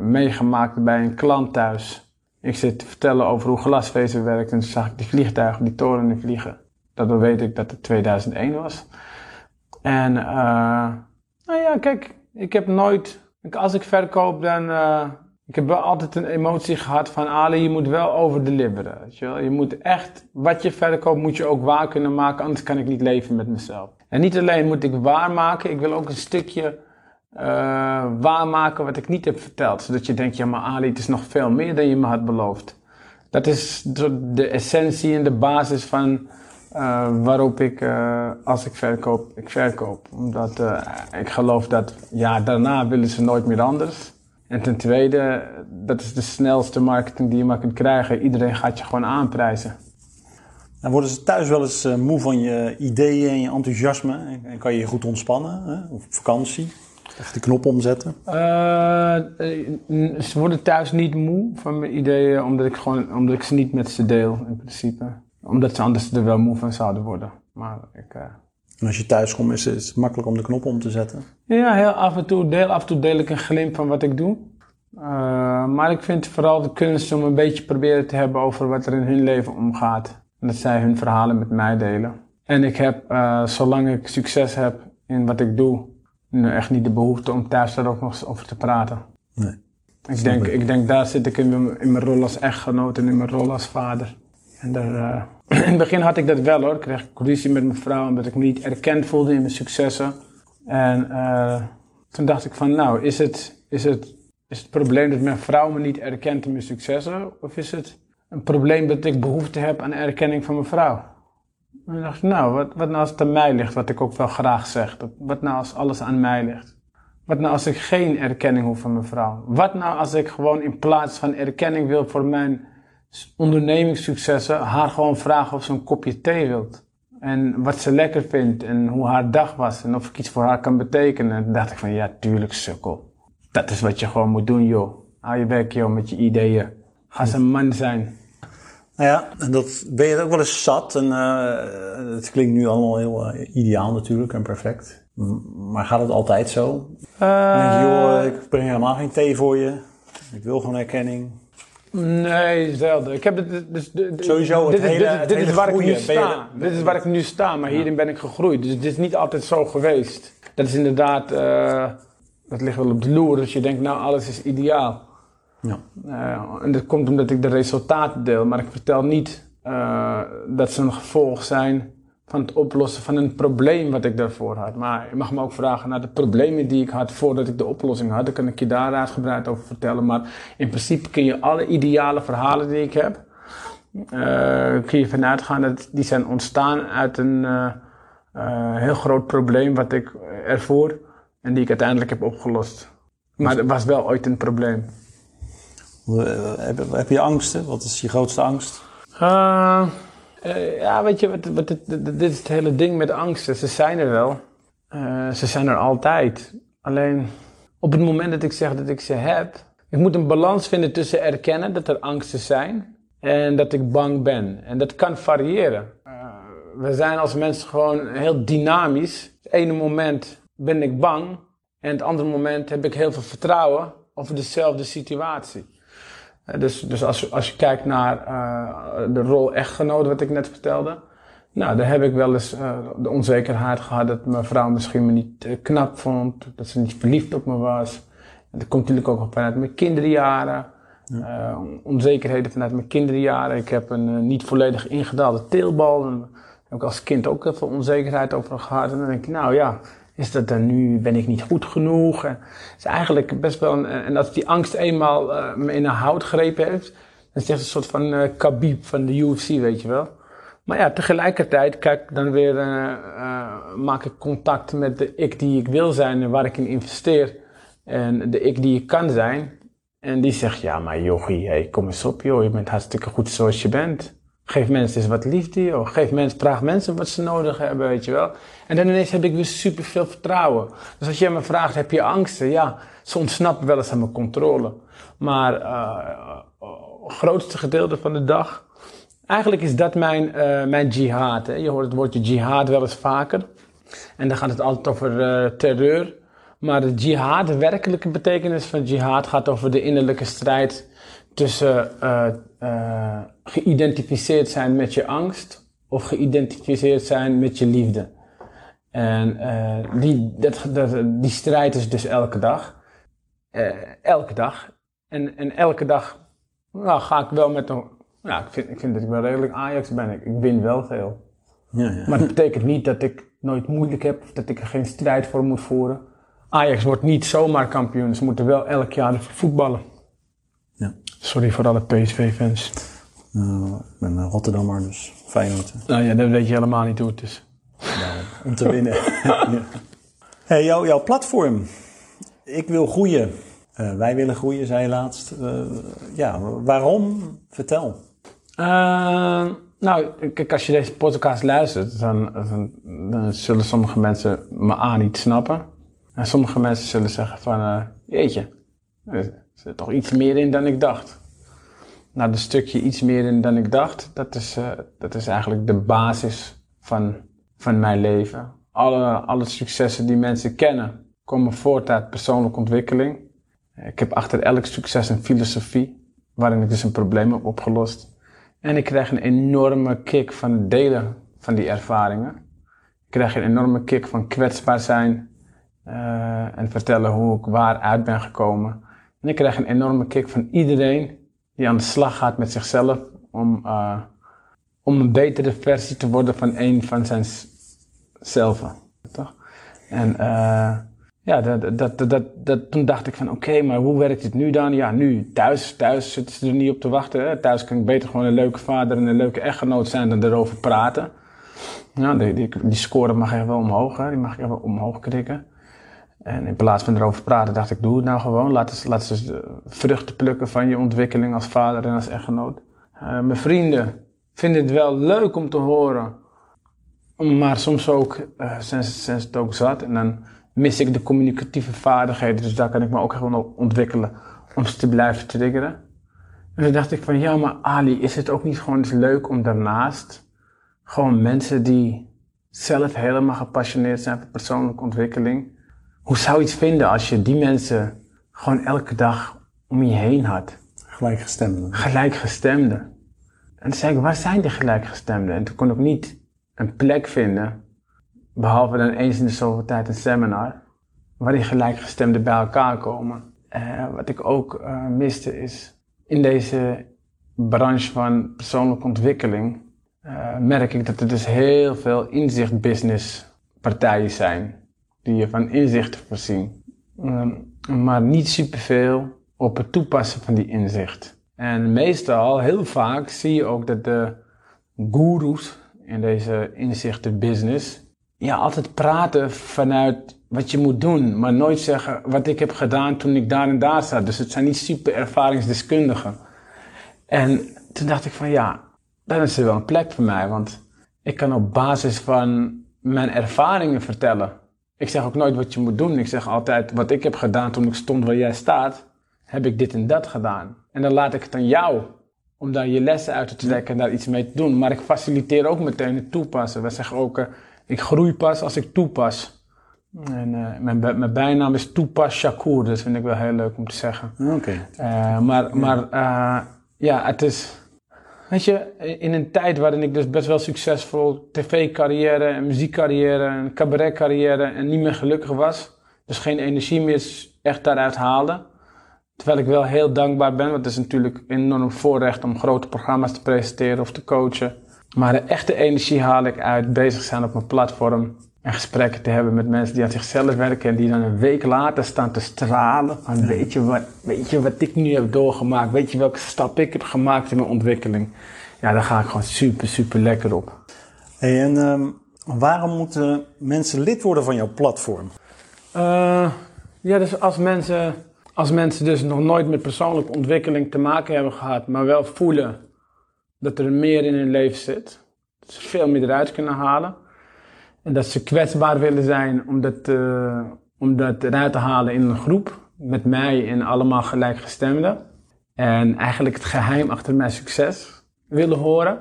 meegemaakt bij een klant thuis. Ik zit te vertellen over hoe glasvezel werkt en toen zag ik die vliegtuigen, die toren vliegen. Dat weet ik dat het 2001 was. En nou ja, kijk, ik heb nooit, als ik verkoop, dan. Uh, ik heb wel altijd een emotie gehad van Ali, je moet wel overdeliveren. Weet je, wel? je moet echt, wat je verkoopt, moet je ook waar kunnen maken, anders kan ik niet leven met mezelf. En niet alleen moet ik waarmaken, ik wil ook een stukje uh, waarmaken wat ik niet heb verteld. Zodat je denkt, ja maar Ali, het is nog veel meer dan je me had beloofd. Dat is de essentie en de basis van uh, waarop ik, uh, als ik verkoop, ik verkoop. Omdat ik geloof dat, ja, daarna willen ze nooit meer anders. En ten tweede, dat is de snelste marketing die je maar kunt krijgen. Iedereen gaat je gewoon aanprijzen. Dan worden ze thuis wel eens moe van je ideeën en je enthousiasme. En kan je je goed ontspannen, hè? of op vakantie. Echt de knop omzetten? ze worden thuis niet moe van mijn ideeën, omdat ik, gewoon, omdat ik ze niet met ze deel, in principe omdat ze anders er wel moe van zouden worden. Maar ik, uh... En als je thuis komt, is het makkelijk om de knop om te zetten? Ja, heel af en toe deel, af en toe deel ik een glimp van wat ik doe. Uh, maar ik vind vooral de kunst om een beetje proberen te hebben over wat er in hun leven omgaat. En dat zij hun verhalen met mij delen. En ik heb, uh, zolang ik succes heb in wat ik doe, nu echt niet de behoefte om thuis daar ook nog over te praten. Nee. Ik denk, ik. denk, daar zit ik in mijn, in mijn rol als echtgenoot en in mijn rol als vader. En daar, uh, in het begin had ik dat wel hoor. Ik kreeg ruzie met mijn vrouw omdat ik me niet erkend voelde in mijn successen. En uh, toen dacht ik van, nou, is het, is, het, is het probleem dat mijn vrouw me niet erkent in mijn successen? Of is het een probleem dat ik behoefte heb aan erkenning van mijn vrouw? En toen dacht ik, nou, wat, wat nou als het aan mij ligt, wat ik ook wel graag zeg? Wat nou als alles aan mij ligt? Wat nou als ik geen erkenning hoef van mijn vrouw? Wat nou als ik gewoon in plaats van erkenning wil voor mijn ondernemingssuccessen haar gewoon vragen of ze een kopje thee wilt. En wat ze lekker vindt en hoe haar dag was en of ik iets voor haar kan betekenen. En toen dacht ik van ja, tuurlijk sukkel. Dat is wat je gewoon moet doen joh. Hou je werk joh met je ideeën. Ga eens een man zijn. Nou ja, en dat ben je ook wel eens zat. En uh, het klinkt nu allemaal heel uh, ideaal natuurlijk en perfect. Maar gaat het altijd zo? Uh, denk je, joh, ik breng helemaal geen thee voor je. Ik wil gewoon erkenning. Nee, zelden. Ik heb het, dus, Sowieso het dit, hele, dit, dit is waar ik nu sta. dit is waar ik nu sta, maar hierin ben ik gegroeid. Dus het is niet altijd zo geweest. Dat is inderdaad, uh, dat ligt wel op de loer. Dus je denkt, nou, alles is ideaal. Ja. Uh, en dat komt omdat ik de resultaten deel, maar ik vertel niet uh, dat ze een gevolg zijn van het oplossen van een probleem wat ik daarvoor had. Maar je mag me ook vragen naar de problemen die ik had voordat ik de oplossing had. Dan kan ik je daar uitgebreid over vertellen. Maar in principe kun je alle ideale verhalen die ik heb, uh, kun je vanuit gaan dat die zijn ontstaan uit een uh, uh, heel groot probleem wat ik ervoor en die ik uiteindelijk heb opgelost. Maar het was wel ooit een probleem. Heb, heb je angsten? Wat is je grootste angst? Uh, uh, ja, weet je, wat, dit, dit is het hele ding met angsten. Ze zijn er wel. Uh, ze zijn er altijd. Alleen op het moment dat ik zeg dat ik ze heb, ik moet een balans vinden tussen erkennen dat er angsten zijn en dat ik bang ben. En dat kan variëren. Uh, we zijn als mensen gewoon heel dynamisch. Het ene moment ben ik bang en het andere moment heb ik heel veel vertrouwen over dezelfde situatie. Dus, dus als, als je kijkt naar uh, de rol echtgenoot, wat ik net vertelde. Nou, daar heb ik wel eens uh, de onzekerheid gehad dat mijn vrouw misschien me niet uh, knap vond. Dat ze niet verliefd op me was. En dat komt natuurlijk ook vanuit mijn kinderjaren. Ja. onzekerheden vanuit mijn kinderjaren. Ik heb een niet volledig ingedaalde teelbal. En daar heb ik als kind ook heel veel onzekerheid over gehad. En dan denk ik, nou ja, is dat dan nu, ben ik niet goed genoeg? Het is eigenlijk best wel, een, en als die angst eenmaal uh, me in een hout grepen heeft, dan is het een soort van uh, Khabib van de UFC, weet je wel. Maar ja, tegelijkertijd kijk dan weer, uh, maak ik contact met de ik die ik wil zijn en waar ik in investeer. En de ik die ik kan zijn. En die zegt, ja maar jochie, hey, kom eens op joh, je bent hartstikke goed zoals je bent. Geef mensen eens wat liefde, joh. Geef mensen, vraag mensen wat ze nodig hebben, weet je wel. En dan ineens heb ik weer super veel vertrouwen. Dus als je me vraagt, heb je angsten? Ja, ze ontsnappen wel eens aan mijn controle. Maar uh, grootste gedeelte van de dag, eigenlijk is dat mijn, uh, mijn jihad. Hè. Je hoort het woordje jihad wel eens vaker. En dan gaat het altijd over terreur. Maar de jihad, de werkelijke betekenis van jihad, gaat over de innerlijke strijd tussen uh, uh, geïdentificeerd zijn met je angst of geïdentificeerd zijn met je liefde. En uh, die, dat, dat, die strijd is dus elke dag. elke dag. En, en elke dag nou, ga ik wel met een. Nou, ik vind, ik vind dat ik wel redelijk Ajax ben. Ik, ik win wel veel. Ja, ja. Maar dat betekent niet dat ik nooit moeilijk heb of dat ik er geen strijd voor moet voeren. Ajax wordt niet zomaar kampioen, ze moeten wel elk jaar voetballen. Sorry voor alle PSV-fans. Uh, ik ben een Rotterdammer, dus Feyenoord. Nou ja, dat weet je helemaal niet hoe het is. Nou, om te winnen. ja. hey, jou, jouw platform. Ik wil groeien. Uh, wij willen groeien, zei je laatst. Uh, ja, waarom? Vertel. nou, kijk, als je deze podcast luistert, dan, dan, dan, zullen sommige mensen me aan niet snappen. En sommige mensen zullen zeggen van, jeetje, er zit toch iets meer in dan ik dacht. Nou, een stukje iets meer in dan ik dacht, dat is, uh, dat is eigenlijk de basis van, van mijn leven. Alle, alle successen die mensen kennen, komen voort uit persoonlijke ontwikkeling. Ik heb achter elk succes een filosofie, waarin ik dus een probleem heb opgelost. En ik krijg een enorme kick van het delen van die ervaringen. Ik krijg een enorme kick van kwetsbaar zijn uh, en vertellen hoe ik waar uit ben gekomen. En ik krijg een enorme kick van iedereen die aan de slag gaat met zichzelf om, uh, om een betere versie te worden van een van zijn zelf. Toch? En uh, ja, dat, dat, dat, dat, toen dacht ik van oké, maar hoe werkt het nu dan? Ja, nu thuis, thuis zitten ze er niet op te wachten. Thuis kan ik beter gewoon een leuke vader en een leuke echtgenoot zijn dan erover praten. Ja, die, die, die score mag even wel omhoog, hè? die mag ik even omhoog krikken. En in plaats van erover praten, dacht ik, doe het nou gewoon. Laat eens, laat eens vruchten plukken van je ontwikkeling als vader en als echtgenoot. Uh, mijn vrienden vinden het wel leuk om te horen. Maar soms ook uh, zijn, ze, zijn ze het ook zat. En dan mis ik de communicatieve vaardigheden. Dus daar kan ik me ook gewoon ontwikkelen om ze te blijven triggeren. En toen dacht ik van, ja, maar Ali, is het ook niet gewoon eens leuk om daarnaast gewoon mensen die zelf helemaal gepassioneerd zijn voor persoonlijke ontwikkeling hoe zou je het vinden als je die mensen gewoon elke dag om je heen had? Gelijkgestemden. Gelijkgestemden. En toen zei ik, waar zijn die gelijkgestemden? En toen kon ik niet een plek vinden, behalve dan eens in de zoveel tijd een seminar, waar die gelijkgestemden bij elkaar komen. Uh, wat ik ook uh, miste is, in deze branche van persoonlijke ontwikkeling eh, merk ik dat er dus heel veel inzicht-business partijen zijn. Die je van inzichten voorzien. Ehm, maar niet superveel op het toepassen van die inzicht. En meestal, heel vaak, zie je ook dat de goeroes in deze inzichten-business ja, altijd praten vanuit wat je moet doen, maar nooit zeggen wat ik heb gedaan toen ik daar en daar zat. Dus het zijn niet super ervaringsdeskundigen. En toen dacht ik van ja, dan is er wel een plek voor mij, want ik kan op basis van mijn ervaringen vertellen. Ik zeg ook nooit wat je moet doen. Ik zeg altijd wat ik heb gedaan toen ik stond waar jij staat, heb ik dit en dat gedaan. En dan laat ik het aan jou om daar je lessen uit te trekken en daar iets mee te doen. Maar ik faciliteer ook meteen het toepassen. We zeggen ook, uh, ik groei pas als ik toepas. En uh, mijn, mijn bijnaam is Toepas Shakur, dat vind ik wel heel leuk om te zeggen. Oké. Okay. Uh, maar maar ja, het is Weet je, in een tijd waarin ik dus best wel succesvol tv-carrière, muziekcarrière, en cabaretcarrière en niet meer gelukkig was. Dus geen energie meer echt daaruit haalde. Terwijl ik wel heel dankbaar ben, want het is natuurlijk een enorm voorrecht om grote programma's te presenteren of te coachen. Maar de echte energie haal ik uit bezig zijn op mijn platform en gesprekken te hebben met mensen die aan zichzelf werken en die dan een week later staan te stralen. Van, weet, je wat, weet je wat ik nu heb doorgemaakt? Weet je welke stap ik heb gemaakt in mijn ontwikkeling? Ja, daar ga ik gewoon super, super lekker op. Hey, en um, waarom moeten mensen lid worden van jouw platform? Uh, ja, dus als mensen, als mensen dus nog nooit met persoonlijke ontwikkeling te maken hebben gehad, maar wel voelen dat er meer in hun leven zit, dat ze veel meer eruit kunnen halen en dat ze kwetsbaar willen zijn om dat, uh, om dat eruit te halen in een groep. Met mij en allemaal gelijkgestemden. En eigenlijk het geheim achter mijn succes willen horen.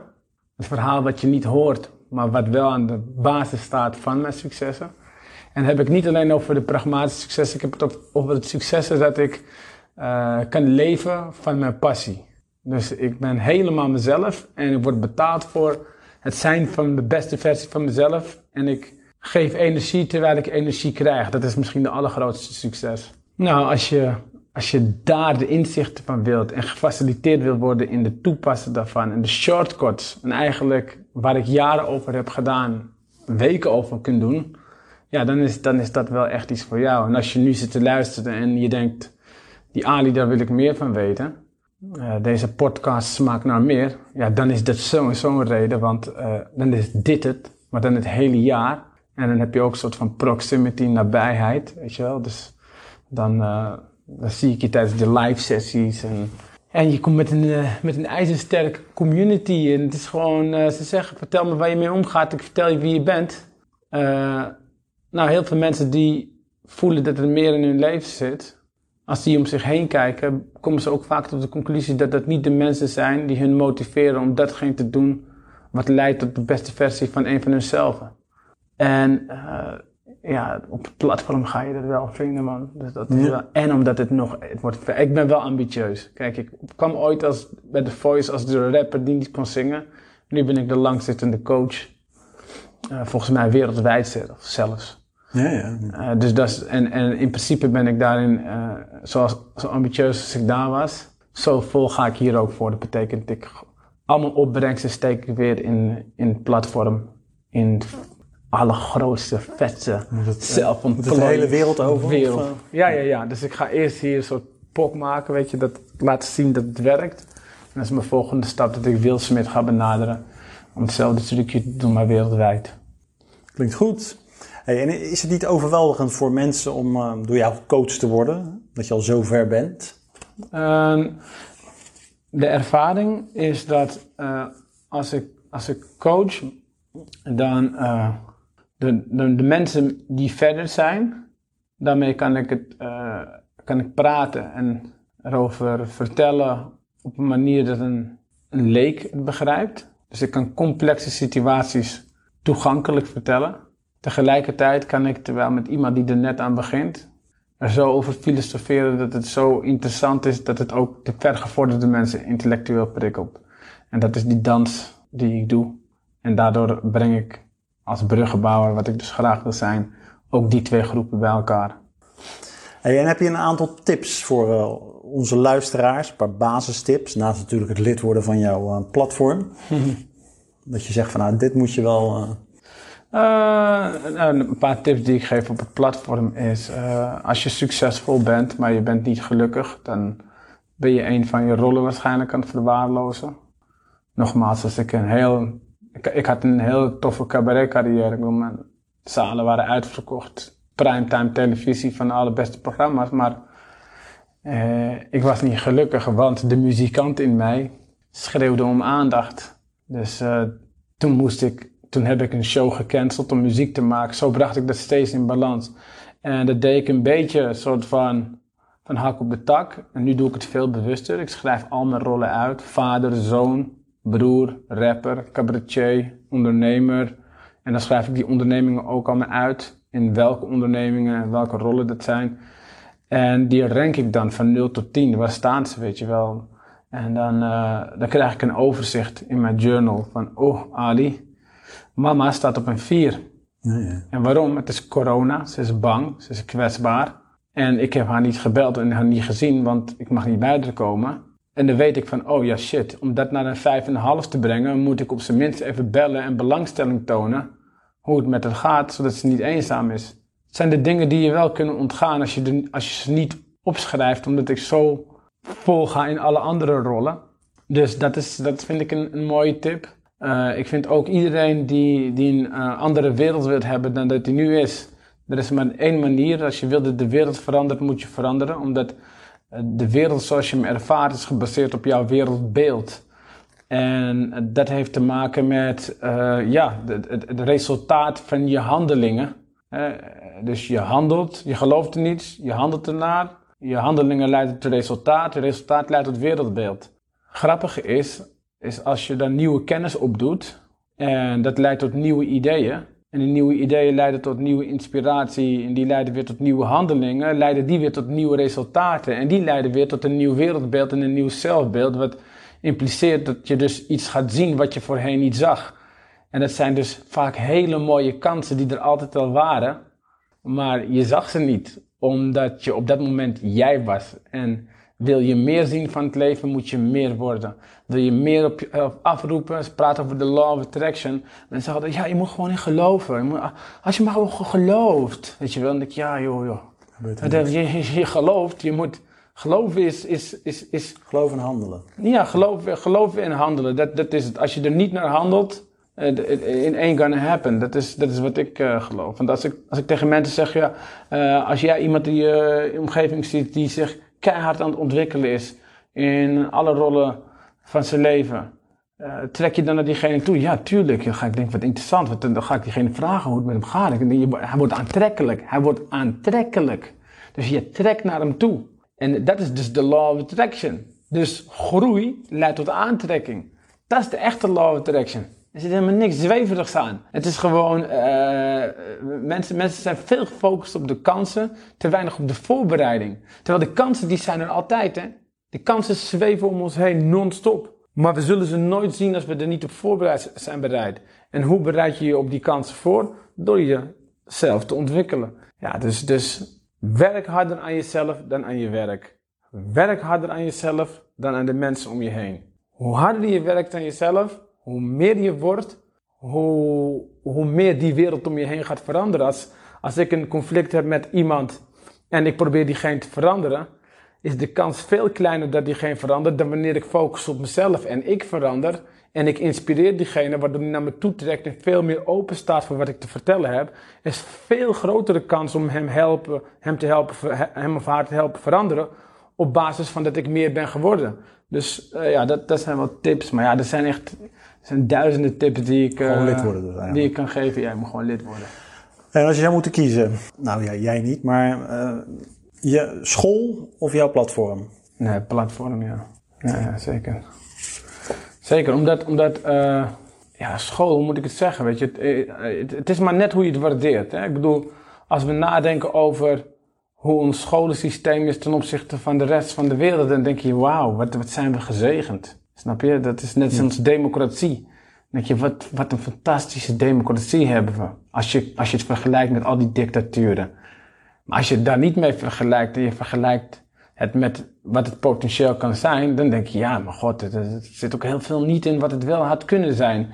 Het verhaal wat je niet hoort, maar wat wel aan de basis staat van mijn successen. En heb ik niet alleen over de pragmatische successen, ik heb het over het successen dat ik uh, kan leven van mijn passie. Dus ik ben helemaal mezelf en ik word betaald voor het zijn van de beste versie van mezelf. En ik geef energie terwijl ik energie krijg. Dat is misschien de allergrootste succes. Nou, als je, als je daar de inzichten van wilt en gefaciliteerd wil worden in de toepassen daarvan en de shortcuts en eigenlijk waar ik jaren over heb gedaan, weken over kunt doen, ja, dan is, dan is dat wel echt iets voor jou. En als je nu zit te luisteren en je denkt, die Ali, daar wil ik meer van weten, uh, deze podcast smaakt naar meer, ja, dan is dat sowieso een reden, want uh, dan is dit het, maar dan het hele jaar. En dan heb je ook een soort van proximity, nabijheid, weet je wel. Dus dan, uh, dan zie ik je tijdens de live sessies en, en je komt met een, met een ijzersterke community. En het is gewoon, ze zeggen, vertel me waar je mee omgaat, ik vertel je wie je bent. nou, heel veel mensen die voelen dat er meer in hun leven zit, als die om zich heen kijken, komen ze ook vaak tot de conclusie dat dat niet de mensen zijn die hun motiveren om datgene te doen wat leidt tot de beste versie van een van hunzelf. En uh, ja, op het platform ga je dat wel vinden, man. Dus dat is wel, en omdat het nog, het wordt, ik ben wel ambitieus. Kijk, ik kwam ooit als, bij The Voice als de rapper die niet kon zingen. Nu ben ik de langzittende coach. Uh, volgens mij wereldwijd zelfs. Ja, ja. Uh, dus dat is, en, en in principe ben ik daarin, uh, zoals, zo ambitieus als ik daar was, zo vol ga ik hier ook voor. Dat betekent dat ik allemaal opbrengsten steek ik weer in, in het platform, in het allergrootste, vetste, zelf Moet de hele wereld over? Wereld. Of, uh, ja, ja, ja. Dus ik ga eerst hier een soort pok maken, weet je, dat laten zien dat het werkt. En dat is mijn volgende stap, dat ik Will Smith ga benaderen om hetzelfde trucje te doen, maar wereldwijd. Klinkt goed. En is het niet overweldigend voor mensen om uh, door jou gecoacht te worden? Dat je al zo ver bent? Uh, de ervaring is dat uh, als, ik, als ik coach, dan uh, de, de, de, mensen die verder zijn, daarmee kan ik, het, kan ik praten en erover vertellen op een manier dat een, een leek het begrijpt. Dus ik kan complexe situaties toegankelijk vertellen. Tegelijkertijd kan ik, terwijl met iemand die er net aan begint, er zo over filosoferen dat het zo interessant is dat het ook de vergevorderde mensen intellectueel prikkelt. En dat is die dans die ik doe. En daardoor breng ik als bruggenbouwer, wat ik dus graag wil zijn, ook die twee groepen bij elkaar. Hey, en heb je een aantal tips voor uh, onze luisteraars, een paar basistips, naast natuurlijk het lid worden van jouw uh, platform? Dat je zegt van nou, dit moet je wel... Uh... een paar tips die ik geef op het platform is, als je succesvol bent, maar je bent niet gelukkig, dan ben je een van je rollen waarschijnlijk aan het verwaarlozen. Nogmaals, als ik een heel, ik, had een heel toffe cabaret carrière. Ik bedoel, mijn zalen waren uitverkocht. Primetime televisie van de allerbeste programma's, maar uh, ik was niet gelukkig, want de muzikant in mij schreeuwde om aandacht. Dus toen moest ik, toen heb ik een show gecanceld om muziek te maken. Zo bracht ik dat steeds in balans. En dat deed ik een beetje een soort van, van hak op de tak. En nu doe ik het veel bewuster. Ik schrijf al mijn rollen uit. Vader, zoon, broer, rapper, cabaretier, ondernemer. En dan schrijf ik die ondernemingen ook allemaal uit. In welke ondernemingen en welke rollen dat zijn. En die rank ik dan van 0 tot 10. Waar staan ze, weet je wel. En dan, uh, dan krijg ik een overzicht in mijn journal van, oh Ali, mama staat op een 4. En waarom? Het is corona, ze is bang, ze is kwetsbaar. En ik heb haar niet gebeld en haar niet gezien, want ik mag niet bij haar komen. En dan weet ik van, oh ja shit, om dat naar een 5,5 te brengen, moet ik op zijn minst even bellen en belangstelling tonen hoe het met haar gaat, zodat ze niet eenzaam is zijn de dingen die je wel kunnen ontgaan als je, de, als je ze niet opschrijft, omdat ik zo vol ga in alle andere rollen. Dus dat, is, dat vind ik een, een mooie tip. Uh, ik vind ook iedereen die, die een uh, andere wereld wil hebben dan dat die nu is. Er is maar één manier. Als je wil dat de wereld verandert, moet je veranderen. Omdat uh, de wereld zoals je hem ervaart is gebaseerd op jouw wereldbeeld. En dat heeft te maken met ja, het, het, resultaat van je handelingen. Dus je handelt, je gelooft er niets, je handelt ernaar. Je handelingen leiden tot resultaat, het resultaat leidt tot wereldbeeld. Grappige is, is als je daar nieuwe kennis op doet en dat leidt tot nieuwe ideeën. En die nieuwe ideeën leiden tot nieuwe inspiratie en die leiden weer tot nieuwe handelingen, leiden die weer tot nieuwe resultaten. En die leiden weer tot een nieuw wereldbeeld en een nieuw zelfbeeld, wat impliceert dat je dus iets gaat zien wat je voorheen niet zag. En dat zijn dus vaak hele mooie kansen die er altijd al waren, maar je zag ze niet, omdat je op dat moment jij was. En wil je meer zien van het leven, moet je meer worden. Wil je meer op, op afroepen, ze praten over de law of attraction. Mensen zeggen, ja, je moet gewoon in geloven. Je moet, als je maar gewoon gelooft, weet je wel, dan denk ik, ja joh, joh. Je, je, je, gelooft, je moet, geloven is, is, is, is... Geloven en handelen. Ja, geloven, geloven en handelen, dat, dat is het. Als je er niet naar handelt, Uh, it ain't gonna happen. Dat is, dat is wat ik uh, geloof. Want als ik, als ik tegen mensen zeg, ja, uh, als jij iemand in je omgeving ziet die zich keihard aan het ontwikkelen is in alle rollen van zijn leven, trek je dan naar diegene toe? Ja, tuurlijk. Dan ga ik denken, wat interessant. Want dan ga ik diegene vragen hoe het met hem gaat. Hij wordt aantrekkelijk. Hij wordt aantrekkelijk. Dus je trekt naar hem toe. En dat is dus de law of attraction. Dus groei leidt tot aantrekking. Dat is de echte law of attraction. Er zit helemaal niks zweverigs aan. Het is gewoon, uh, mensen, mensen zijn veel gefocust op de kansen, te weinig op de voorbereiding. Terwijl de kansen, die zijn er altijd, hè. De kansen zweven om ons heen non-stop. Maar we zullen ze nooit zien als we er niet op voorbereid zijn bereid. En hoe bereid je je op die kansen voor? Door jezelf te ontwikkelen. Ja, dus, dus werk harder aan jezelf dan aan je werk. Werk harder aan jezelf dan aan de mensen om je heen. Hoe harder je werkt aan jezelf, hoe meer je wordt, hoe, hoe meer die wereld om je heen gaat veranderen. Als, als ik een conflict heb met iemand en ik probeer diegene te veranderen, is de kans veel kleiner dat diegene verandert dan wanneer ik focus op mezelf en ik verander. En ik inspireer diegene, waardoor hij naar me toe trekt en veel meer open staat voor wat ik te vertellen heb. is veel grotere kans om hem, helpen, hem, te helpen, hem of haar te helpen veranderen. Op basis van dat ik meer ben geworden. Dus uh, ja, dat, dat zijn wel tips. Maar ja, er zijn echt er zijn duizenden tips die ik, lid worden dus die ik kan geven. Jij moet gewoon lid worden. En als je zou moeten kiezen, nou ja, jij niet, maar uh, je school of jouw platform? Nee, platform, ja. Ja, ja zeker. Zeker, omdat, omdat uh, ja, school, hoe moet ik het zeggen, weet je, het, het, het, is maar net hoe je het waardeert. Hè? Ik bedoel, als we nadenken over hoe ons scholensysteem is ten opzichte van de rest van de wereld, dan denk je, wauw, wat, wat zijn we gezegend. Snap je? Dat is net zoals democratie. Dan denk je, wat, wat een fantastische democratie hebben we. Als je, als je het vergelijkt met al die dictaturen. Maar als je het daar niet mee vergelijkt en je vergelijkt het met wat het potentieel kan zijn, dan denk je, ja, maar god, er, zit ook heel veel niet in wat het wel had kunnen zijn.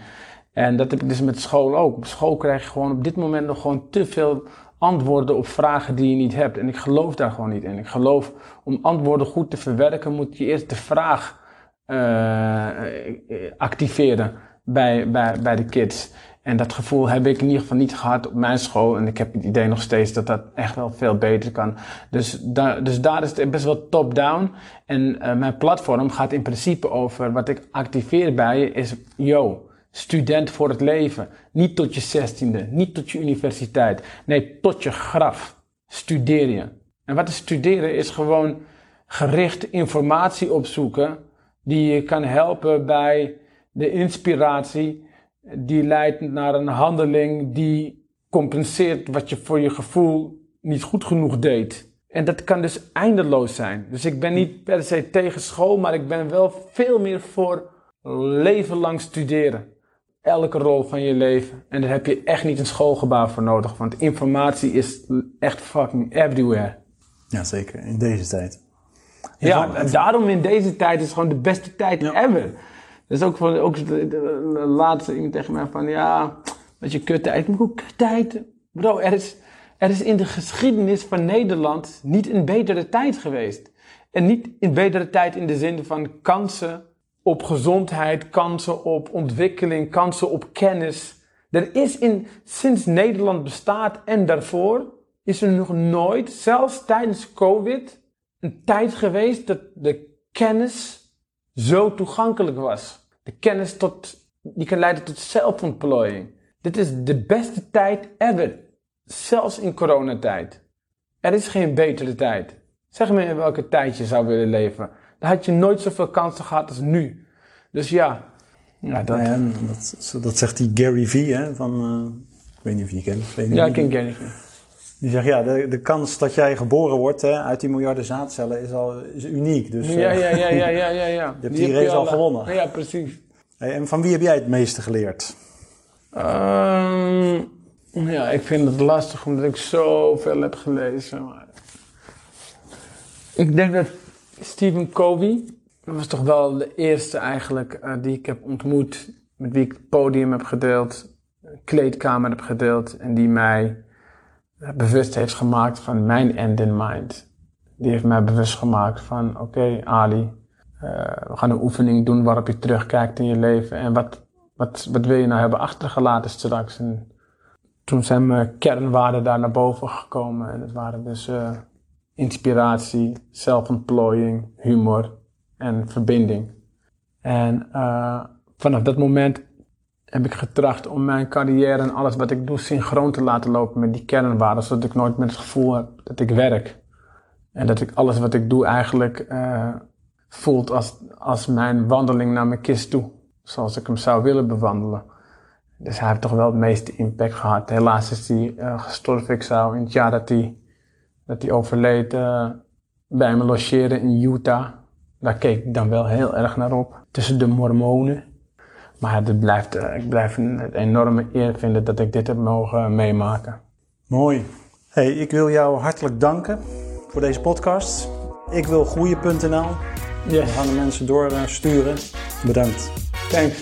En dat heb ik dus met school ook. Op school krijg je gewoon op dit moment nog gewoon te veel antwoorden op vragen die je niet hebt. En ik geloof daar gewoon niet in. Ik geloof om antwoorden goed te verwerken moet je eerst de vraag activeren bij, bij, bij de kids. En dat gevoel heb ik in ieder geval niet gehad op mijn school. En ik heb het idee nog steeds dat dat echt wel veel beter kan. Dus, daar dus daar is het best wel top-down. En uh, mijn platform gaat in principe over wat ik activeer bij je is, yo, student voor het leven. Niet tot je zestiende, niet tot je universiteit. Nee, tot je graf. Studeer je. En wat is studeren is gewoon gericht informatie opzoeken die je kan helpen bij de inspiratie die leidt naar een handeling die compenseert wat je voor je gevoel niet goed genoeg deed. En dat kan dus eindeloos zijn. Dus ik ben niet per se tegen school, maar ik ben wel veel meer voor leven lang studeren. Elke rol van je leven. En daar heb je echt niet een schoolgebouw voor nodig, want informatie is echt fucking everywhere. Ja, zeker. In deze tijd. Ja, en daarom in deze tijd is het gewoon de beste tijd ever. Dus ook, van, ook laatste iemand tegen mij van, ja, wat je kuttijd. Maar hoe kuttijd? Bro, er is, er is in de geschiedenis van Nederland niet een betere tijd geweest. En niet een betere tijd in de zin van kansen op gezondheid, kansen op ontwikkeling, kansen op kennis. Er is in, sinds Nederland bestaat en daarvoor, is er nog nooit, zelfs tijdens COVID, een tijd geweest dat de kennis zo toegankelijk was. De kennis tot, die kan leiden tot zelfontplooiing. Dit is de beste tijd ever. Zelfs in coronatijd. Er is geen betere tijd. Zeg me in welke tijd je zou willen leven. Dan had je nooit zoveel kansen gehad als nu. Dus ja. ja, dat... Ja, dat, dat, zegt die Gary Vee, hè, van... Uh, ik weet niet of je die kent. ja, ik ken Gary Vee. Die zegt, ja, de, de kans dat jij geboren wordt hè, uit die miljarden zaadcellen is al is uniek. Dus, ja, ja, ja, ja, ja, ja, ja. je hebt die, race al, gewonnen. Ja, precies. Hey, en van wie heb jij het meeste geleerd? Um, ja, ik vind het lastig omdat ik zoveel heb gelezen. Maar... Ik denk dat Stephen Covey, dat was toch wel de eerste eigenlijk uh, die ik heb ontmoet, met wie ik het podium heb gedeeld, kleedkamer heb gedeeld en die mij bewust heeft gemaakt van mijn end in mind. Die heeft mij bewust gemaakt van, oké Ali, uh, we gaan een oefening doen waarop je terugkijkt in je leven. En wat, wat, wat wil je nou hebben achtergelaten straks? En toen zijn mijn kernwaarden daar naar boven gekomen. En het waren dus uh, inspiratie, zelfontplooiing, humor en verbinding. En uh, vanaf dat moment heb ik getracht om mijn carrière en alles wat ik doe synchroon te laten lopen met die kernwaarden, zodat ik nooit meer het gevoel heb dat ik werk. En dat ik alles wat ik doe eigenlijk uh, voelt als, als mijn wandeling naar mijn kist toe. Zoals ik hem zou willen bewandelen. Dus hij heeft toch wel het meeste impact gehad. Helaas is hij uh, gestorven. Ik zou in het jaar dat hij, dat hij overleed uh, bij me logeren in Utah. Daar keek ik dan wel heel erg naar op. Tussen de mormonen maar het blijft, uh, ik blijf een enorme eer vinden dat ik dit heb mogen meemaken. Mooi. Hey, ik wil jou hartelijk danken voor deze podcast. Ik wil groeien.nl. Yes. We gaan de mensen doorsturen. Bedankt. Thanks.